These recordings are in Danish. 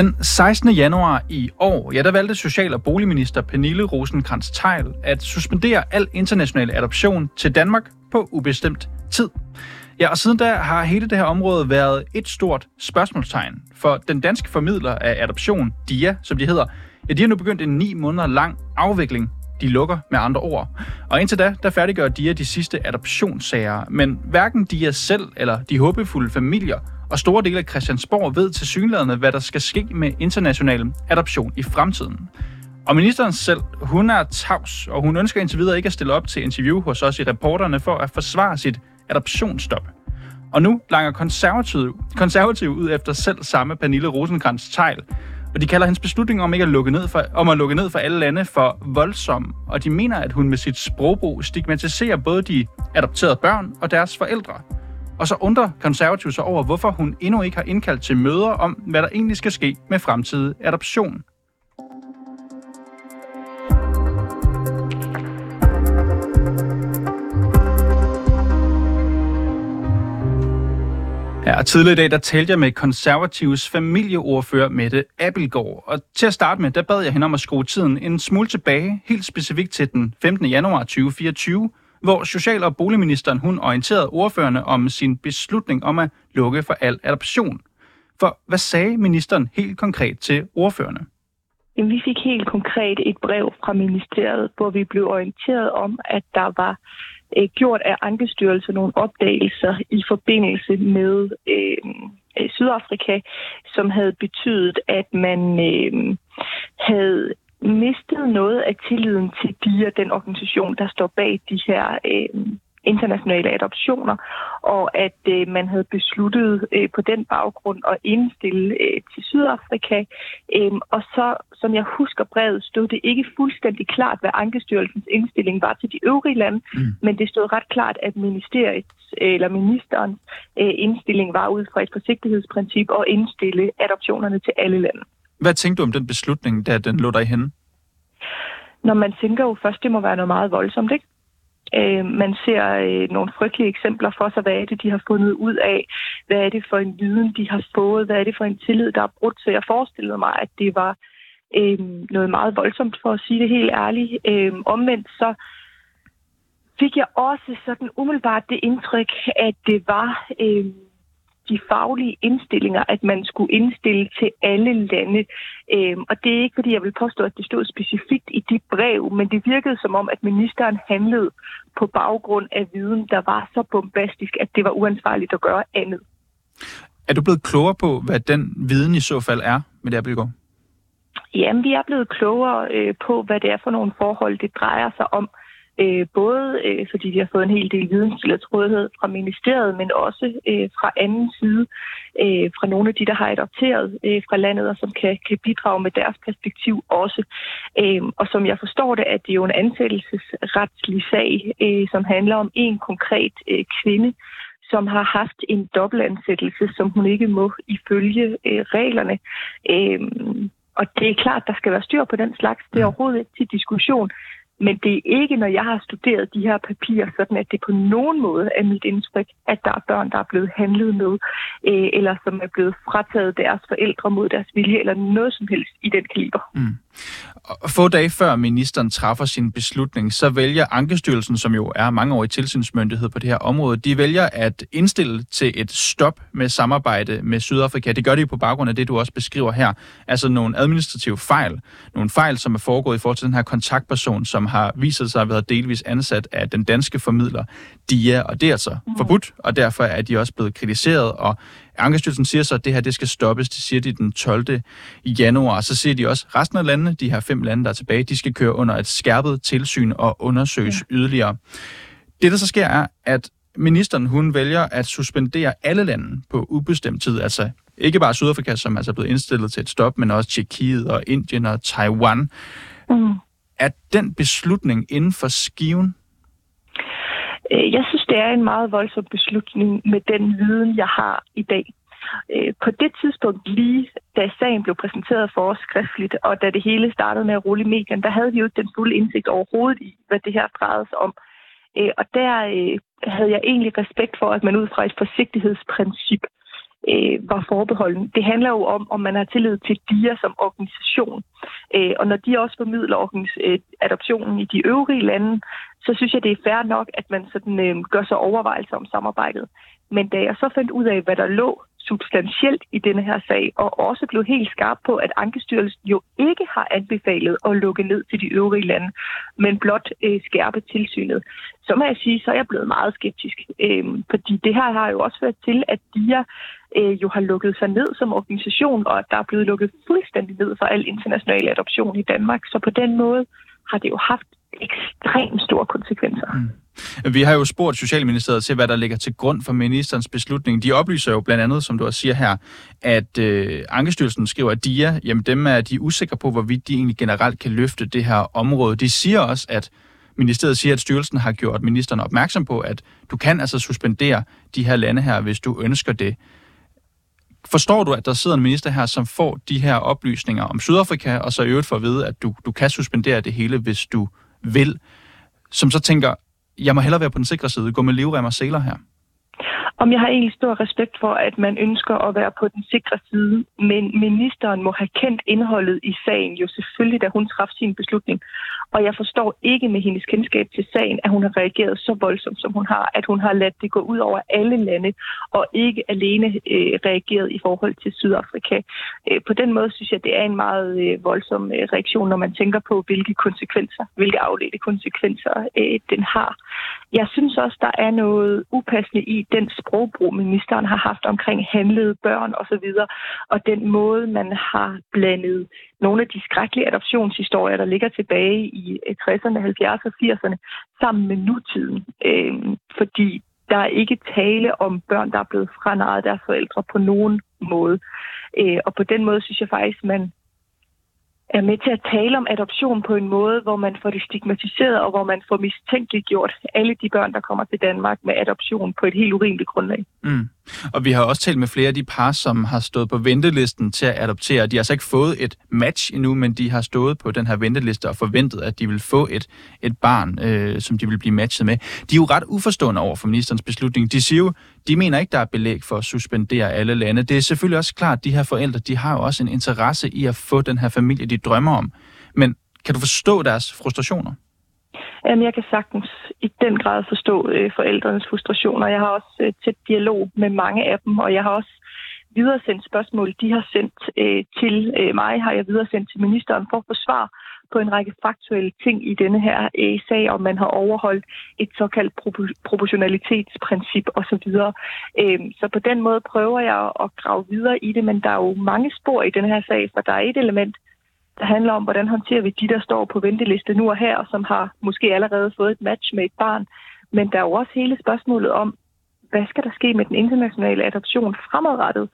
Den 16. januar i år, ja, der valgte Social- og Boligminister Pernille rosenkrantz teil at suspendere al international adoption til Danmark på ubestemt tid. Ja, og siden da har hele det her område været et stort spørgsmålstegn. For den danske formidler af adoption, DIA, som de hedder, ja, de har nu begyndt en ni måneder lang afvikling. De lukker med andre ord. Og indtil da, der færdiggør DIA de sidste adoptionssager. Men hverken DIA selv eller de håbefulde familier og store dele af Christiansborg ved til synlædende, hvad der skal ske med international adoption i fremtiden. Og ministeren selv, hun er tavs, og hun ønsker indtil videre ikke at stille op til interview hos os i reporterne for at forsvare sit adoptionsstop. Og nu langer konservative, konservative ud efter selv samme Pernille rosenkrantz tegl og de kalder hendes beslutning om ikke at lukke ned for, om at lukke ned for alle lande for voldsom, og de mener, at hun med sit sprogbrug stigmatiserer både de adopterede børn og deres forældre. Og så undrer konservativ sig over, hvorfor hun endnu ikke har indkaldt til møder om, hvad der egentlig skal ske med fremtidig adoption. Ja, og tidligere i dag, der talte jeg med konservatives familieordfører Mette Abelgaard. Og til at starte med, der bad jeg hende om at skrue tiden en smule tilbage, helt specifikt til den 15. januar 2024, hvor Social- og Boligministeren hun orienterede ordførende om sin beslutning om at lukke for al adoption. For hvad sagde ministeren helt konkret til ordførende? Vi fik helt konkret et brev fra ministeriet, hvor vi blev orienteret om, at der var øh, gjort af Ankestyrelsen nogle opdagelser i forbindelse med øh, øh, Sydafrika, som havde betydet, at man øh, havde mistet noget af tilliden til DIA, den organisation, der står bag de her øh, internationale adoptioner, og at øh, man havde besluttet øh, på den baggrund at indstille øh, til Sydafrika. Øh, og så, som jeg husker brevet, stod det ikke fuldstændig klart, hvad Ankestyrelsens indstilling var til de øvrige lande, mm. men det stod ret klart, at ministeriets eller ministerens øh, indstilling var ud fra et forsigtighedsprincip at indstille adoptionerne til alle lande. Hvad tænkte du om den beslutning, da den lå dig i hende? Når man tænker jo først, det må være noget meget voldsomt, ikke? Øh, man ser øh, nogle frygtelige eksempler for sig. Hvad er det, de har fundet ud af? Hvad er det for en viden, de har fået? Hvad er det for en tillid, der er brudt? Så jeg forestillede mig, at det var øh, noget meget voldsomt, for at sige det helt ærligt. Øh, omvendt så fik jeg også sådan umiddelbart det indtryk, at det var... Øh, de faglige indstillinger, at man skulle indstille til alle lande. Øhm, og det er ikke, fordi jeg vil påstå, at det stod specifikt i de brev, men det virkede som om, at ministeren handlede på baggrund af viden, der var så bombastisk, at det var uansvarligt at gøre andet. Er du blevet klogere på, hvad den viden i så fald er med det her Jamen, vi er blevet klogere øh, på, hvad det er for nogle forhold, det drejer sig om. Øh, både øh, fordi vi har fået en hel del videnstillet rådighed fra ministeriet, men også øh, fra anden side, øh, fra nogle af de, der har adopteret øh, fra landet, og som kan, kan bidrage med deres perspektiv også. Øh, og som jeg forstår det, at det er jo en ansættelsesretslig sag, øh, som handler om en konkret øh, kvinde, som har haft en dobbeltansættelse, som hun ikke må ifølge øh, reglerne. Øh, og det er klart, der skal være styr på den slags. Det er overhovedet ikke til diskussion. Men det er ikke, når jeg har studeret de her papirer, sådan at det på nogen måde er mit indtryk, at der er børn, der er blevet handlet med, øh, eller som er blevet frataget deres forældre mod deres vilje, eller noget som helst i den kaliber. Mm. Få dage før ministeren træffer sin beslutning, så vælger Ankestyrelsen, som jo er mangeårig tilsynsmyndighed på det her område, de vælger at indstille til et stop med samarbejde med Sydafrika. Det gør de på baggrund af det, du også beskriver her. Altså nogle administrative fejl. Nogle fejl, som er foregået i forhold til den her kontaktperson, som har vist sig at været delvis ansat af den danske formidler DIA, og det er altså mm. forbudt, og derfor er de også blevet kritiseret, og Ankestyrelsen siger så, at det her det skal stoppes. Det siger de den 12. januar. Så siger de også, at resten af landene, de her fem lande, der er tilbage, de skal køre under et skærpet tilsyn og undersøges ja. yderligere. Det, der så sker, er, at ministeren hun vælger at suspendere alle lande på ubestemt tid. Altså ikke bare Sydafrika, som altså er blevet indstillet til et stop, men også Tjekkiet og Indien og Taiwan. Mm. Er den beslutning inden for skiven? Øh, jeg synes, det er en meget voldsom beslutning med den viden, jeg har i dag. Øh, på det tidspunkt lige, da sagen blev præsenteret for os skriftligt, og da det hele startede med at rulle i medierne, der havde vi jo ikke den fulde indsigt overhovedet i, hvad det her drejede sig om. Øh, og der øh, havde jeg egentlig respekt for, at man ud fra et forsigtighedsprincip øh, var forbeholden. Det handler jo om, om man har tillid til DIA som organisation. Øh, og når de også formidler øh, adoptionen i de øvrige lande, så synes jeg, det er fair nok, at man sådan, øh, gør sig overvejelser om samarbejdet. Men da jeg så fandt ud af, hvad der lå substantielt i denne her sag, og også blev helt skarp på, at Ankestyrelsen jo ikke har anbefalet at lukke ned til de øvrige lande, men blot øh, skærpe tilsynet. Så må jeg sige, så er jeg blevet meget skeptisk. Øh, fordi det her har jo også ført til, at DIA øh, jo har lukket sig ned som organisation, og at der er blevet lukket fuldstændig ned for al international adoption i Danmark. Så på den måde har det jo haft ekstremt store konsekvenser. Mm. Vi har jo spurgt Socialministeriet til, hvad der ligger til grund for ministerens beslutning. De oplyser jo blandt andet, som du også siger her, at øh, Ankestyrelsen skriver, at de er, jamen dem er de usikre på, hvorvidt de egentlig generelt kan løfte det her område. De siger også, at ministeriet siger, at styrelsen har gjort ministeren opmærksom på, at du kan altså suspendere de her lande her, hvis du ønsker det. Forstår du, at der sidder en minister her, som får de her oplysninger om Sydafrika, og så i øvrigt får at vide, at du, du kan suspendere det hele, hvis du vil, som så tænker, jeg må hellere være på den sikre side, gå med livrem og seler her? Om jeg har egentlig stor respekt for, at man ønsker at være på den sikre side, men ministeren må have kendt indholdet i sagen jo selvfølgelig, da hun træffede sin beslutning. Og jeg forstår ikke med hendes kendskab til sagen, at hun har reageret så voldsomt, som hun har, at hun har ladt det gå ud over alle lande, og ikke alene øh, reageret i forhold til Sydafrika. Øh, på den måde synes jeg, det er en meget øh, voldsom øh, reaktion, når man tænker på, hvilke konsekvenser, hvilke afledte konsekvenser øh, den har. Jeg synes også, der er noget upassende i den sprogbrug, ministeren har haft omkring handlede børn osv., og den måde, man har blandet nogle af de skrækkelige adoptionshistorier, der ligger tilbage i øh, 60'erne, 70'erne og 80'erne, sammen med nutiden. Øh, fordi der er ikke tale om børn, der er blevet franaret deres forældre på nogen måde. Øh, og på den måde synes jeg faktisk, man er med til at tale om adoption på en måde, hvor man får det stigmatiseret, og hvor man får mistænkeliggjort alle de børn, der kommer til Danmark med adoption på et helt urimeligt grundlag. Mm. Og vi har også talt med flere af de par, som har stået på ventelisten til at adoptere. De har altså ikke fået et match endnu, men de har stået på den her venteliste og forventet, at de vil få et, et barn, øh, som de vil blive matchet med. De er jo ret uforstående over for ministerens beslutning. De siger jo, de mener ikke, der er belæg for at suspendere alle lande. Det er selvfølgelig også klart, at de her forældre, de har jo også en interesse i at få den her familie, de drømmer om. Men kan du forstå deres frustrationer? Jamen, jeg kan sagtens i den grad forstå øh, forældrenes frustrationer. Jeg har også øh, tæt dialog med mange af dem, og jeg har også videresendt spørgsmål, de har sendt øh, til øh, mig, har jeg videresendt til ministeren for at få svar på en række faktuelle ting i denne her øh, sag, om man har overholdt et såkaldt pro- proportionalitetsprincip osv. Øh, så på den måde prøver jeg at grave videre i det, men der er jo mange spor i denne her sag, for der er et element, der handler om, hvordan håndterer vi de, der står på venteliste nu og her, og som har måske allerede fået et match med et barn. Men der er jo også hele spørgsmålet om, hvad skal der ske med den internationale adoption fremadrettet?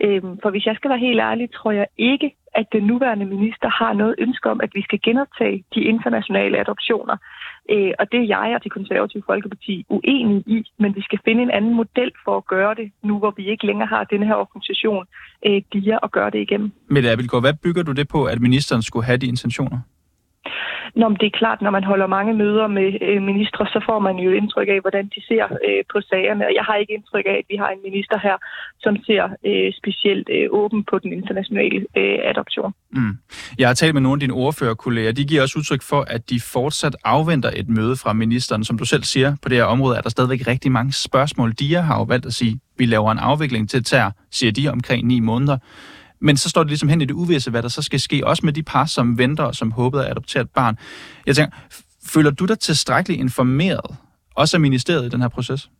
Øhm, for hvis jeg skal være helt ærlig, tror jeg ikke, at den nuværende minister har noget ønske om, at vi skal genoptage de internationale adoptioner. Øh, og det er jeg og det konservative Folkeparti uenige i, men vi skal finde en anden model for at gøre det, nu hvor vi ikke længere har denne her organisation, øh, DIA, og gøre det igennem. Mette Abelgaard, hvad bygger du det på, at ministeren skulle have de intentioner? Nå, men det er klart, når man holder mange møder med øh, ministre, så får man jo indtryk af, hvordan de ser øh, på sagerne. Og jeg har ikke indtryk af, at vi har en minister her, som ser øh, specielt øh, åben på den internationale øh, adoption. Mm. Jeg har talt med nogle af dine ordførerkolleger. De giver også udtryk for, at de fortsat afventer et møde fra ministeren. Som du selv siger, på det her område er der stadigvæk rigtig mange spørgsmål. De har jo valgt at sige, vi laver en afvikling til tær, siger de, omkring ni måneder. Men så står det ligesom hen i det uvisse, hvad der så skal ske, også med de par, som venter og som håbede at adoptere et barn. Jeg tænker, føler du dig tilstrækkeligt informeret, også af ministeriet i den her proces?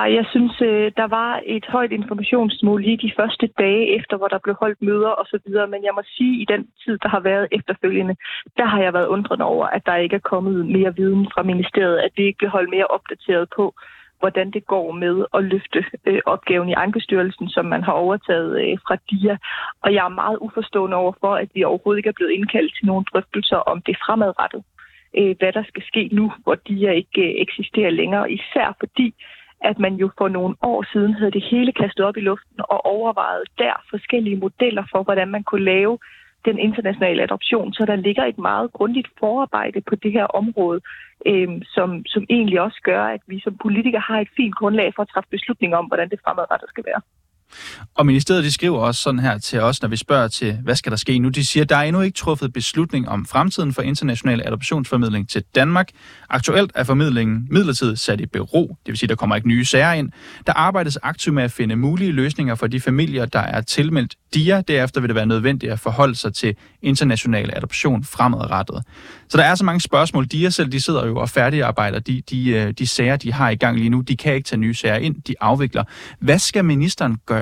Ej, jeg synes, øh, der var et højt informationsmål lige de første dage efter, hvor der blev holdt møder og så videre. Men jeg må sige, at i den tid, der har været efterfølgende, der har jeg været undrende over, at der ikke er kommet mere viden fra ministeriet, at vi ikke bliver holdt mere opdateret på, hvordan det går med at løfte øh, opgaven i Ankestyrelsen, som man har overtaget øh, fra DIA. Og jeg er meget uforstående over for, at vi overhovedet ikke er blevet indkaldt til nogle drøftelser om det fremadrettet. Øh, hvad der skal ske nu, hvor DIA ikke øh, eksisterer længere. Især fordi, at man jo for nogle år siden havde det hele kastet op i luften og overvejet der forskellige modeller for, hvordan man kunne lave den internationale adoption, så der ligger et meget grundigt forarbejde på det her område, øh, som, som egentlig også gør, at vi som politikere har et fint grundlag for at træffe beslutninger om, hvordan det fremadrettet skal være. Og ministeriet de skriver også sådan her til os, når vi spørger til, hvad skal der ske nu? De siger, at der er endnu ikke truffet beslutning om fremtiden for international adoptionsformidling til Danmark. Aktuelt er formidlingen midlertidigt sat i bero, det vil sige, der kommer ikke nye sager ind. Der arbejdes aktivt med at finde mulige løsninger for de familier, der er tilmeldt DIA. Derefter vil det være nødvendigt at forholde sig til international adoption fremadrettet. Så der er så mange spørgsmål. DIA selv, de sidder jo og færdigarbejder de, de, øh, de sager, de har i gang lige nu. De kan ikke tage nye sager ind, de afvikler. Hvad skal ministeren gøre?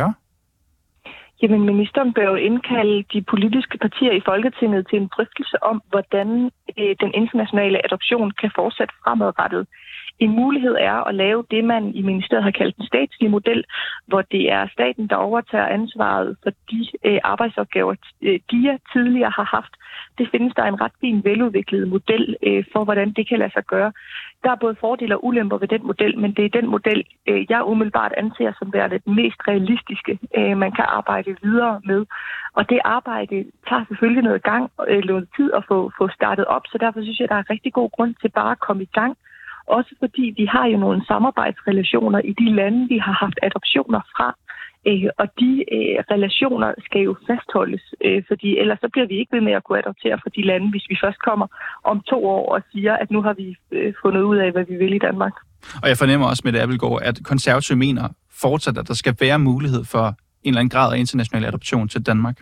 Jamen, ministeren bør jo indkalde de politiske partier i Folketinget til en drøftelse om, hvordan øh, den internationale adoption kan fortsætte fremadrettet. En mulighed er at lave det, man i ministeriet har kaldt en statslig model, hvor det er staten, der overtager ansvaret for de øh, arbejdsopgaver, øh, de tidligere har haft. Det findes der en ret fin veludviklet model øh, for, hvordan det kan lade sig gøre. Der er både fordele og ulemper ved den model, men det er den model, øh, jeg umiddelbart anser som værende den mest realistiske, øh, man kan arbejde videre med. Og det arbejde tager selvfølgelig noget gang, øh, noget tid at få, få startet op, så derfor synes jeg, der er rigtig god grund til bare at komme i gang også fordi vi har jo nogle samarbejdsrelationer i de lande, vi har haft adoptioner fra. Øh, og de øh, relationer skal jo fastholdes, øh, fordi ellers så bliver vi ikke ved med at kunne adoptere fra de lande, hvis vi først kommer om to år og siger, at nu har vi øh, fundet ud af, hvad vi vil i Danmark. Og jeg fornemmer også med det, Abelgaard, at konservative mener fortsat, at der skal være mulighed for en eller anden grad af international adoption til Danmark.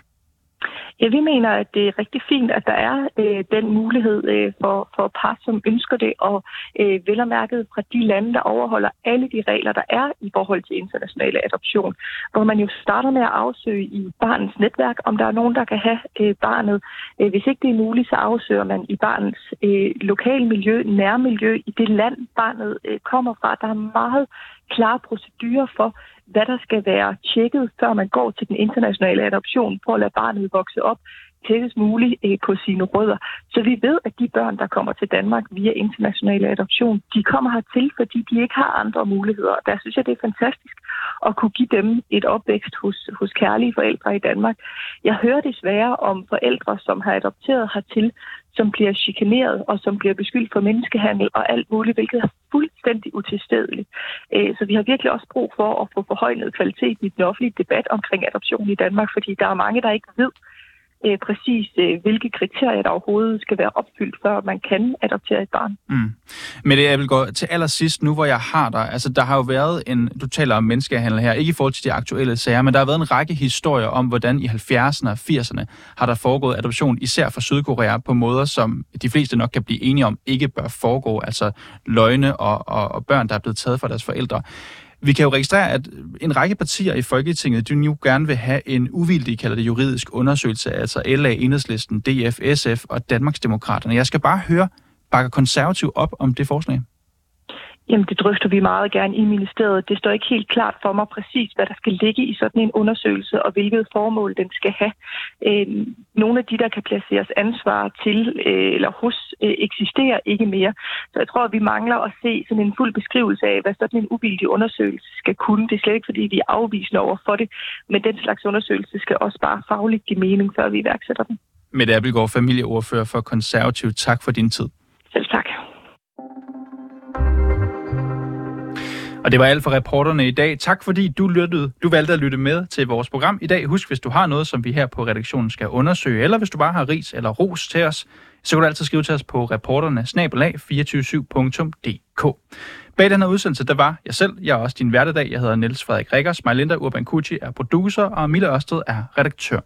Ja, vi mener, at det er rigtig fint, at der er øh, den mulighed øh, for, for par, som ønsker det, og øh, vel og mærket fra de lande, der overholder alle de regler, der er i forhold til internationale adoption, hvor man jo starter med at afsøge i barnets netværk, om der er nogen, der kan have øh, barnet. Øh, hvis ikke det er muligt, så afsøger man i barnets øh, lokale miljø, nærmiljø, i det land, barnet øh, kommer fra. Der er meget klare procedurer for, hvad der skal være tjekket, før man går til den internationale adoption, for at lade barnet vokse op tættest muligt øh, på sine rødder. Så vi ved, at de børn, der kommer til Danmark via international adoption, de kommer hertil, fordi de ikke har andre muligheder. Og der synes jeg, det er fantastisk at kunne give dem et opvækst hos, hos kærlige forældre i Danmark. Jeg hører desværre om forældre, som har adopteret hertil, som bliver chikaneret og som bliver beskyldt for menneskehandel og alt muligt, hvilket er fuldstændig utilstedeligt. Øh, så vi har virkelig også brug for at få forhøjnet kvalitet i den offentlige debat omkring adoption i Danmark, fordi der er mange, der ikke ved, øh, præcis, øh, hvilke kriterier der overhovedet skal være opfyldt, før man kan adoptere et barn. Mm. Men det jeg vil gå til allersidst, nu hvor jeg har dig, altså der har jo været en, du taler om menneskehandel her, ikke i forhold til de aktuelle sager, men der har været en række historier om, hvordan i 70'erne og 80'erne har der foregået adoption, især fra Sydkorea, på måder, som de fleste nok kan blive enige om, ikke bør foregå, altså løgne og, og, og børn, der er blevet taget fra deres forældre. Vi kan jo registrere, at en række partier i Folketinget, de nu gerne vil have en uvildig, kalder det juridisk undersøgelse, altså LA, Enhedslisten, DF, SF og Danmarksdemokraterne. Jeg skal bare høre, bakker konservativ op om det forslag? Jamen, det drøfter vi meget gerne i ministeriet. Det står ikke helt klart for mig præcis, hvad der skal ligge i sådan en undersøgelse, og hvilket formål den skal have. Øh, nogle af de, der kan placeres ansvar til øh, eller hos, øh, eksisterer ikke mere. Så jeg tror, at vi mangler at se sådan en fuld beskrivelse af, hvad sådan en uvildig undersøgelse skal kunne. Det er slet ikke, fordi vi er afvisende over for det, men den slags undersøgelse skal også bare fagligt give mening, før vi iværksætter den. Mette Abelgaard, familieordfører for Konservativ. Tak for din tid. Selv tak. Og det var alt for reporterne i dag. Tak fordi du, lyttede, du valgte at lytte med til vores program i dag. Husk, hvis du har noget, som vi her på redaktionen skal undersøge, eller hvis du bare har ris eller ros til os, så kan du altid skrive til os på reporterne 247dk Bag den her udsendelse, der var jeg selv. Jeg er også din hverdag. Jeg hedder Niels Frederik Rikkers. Majlinda Urban Kucci er producer, og Mille Ørsted er redaktør.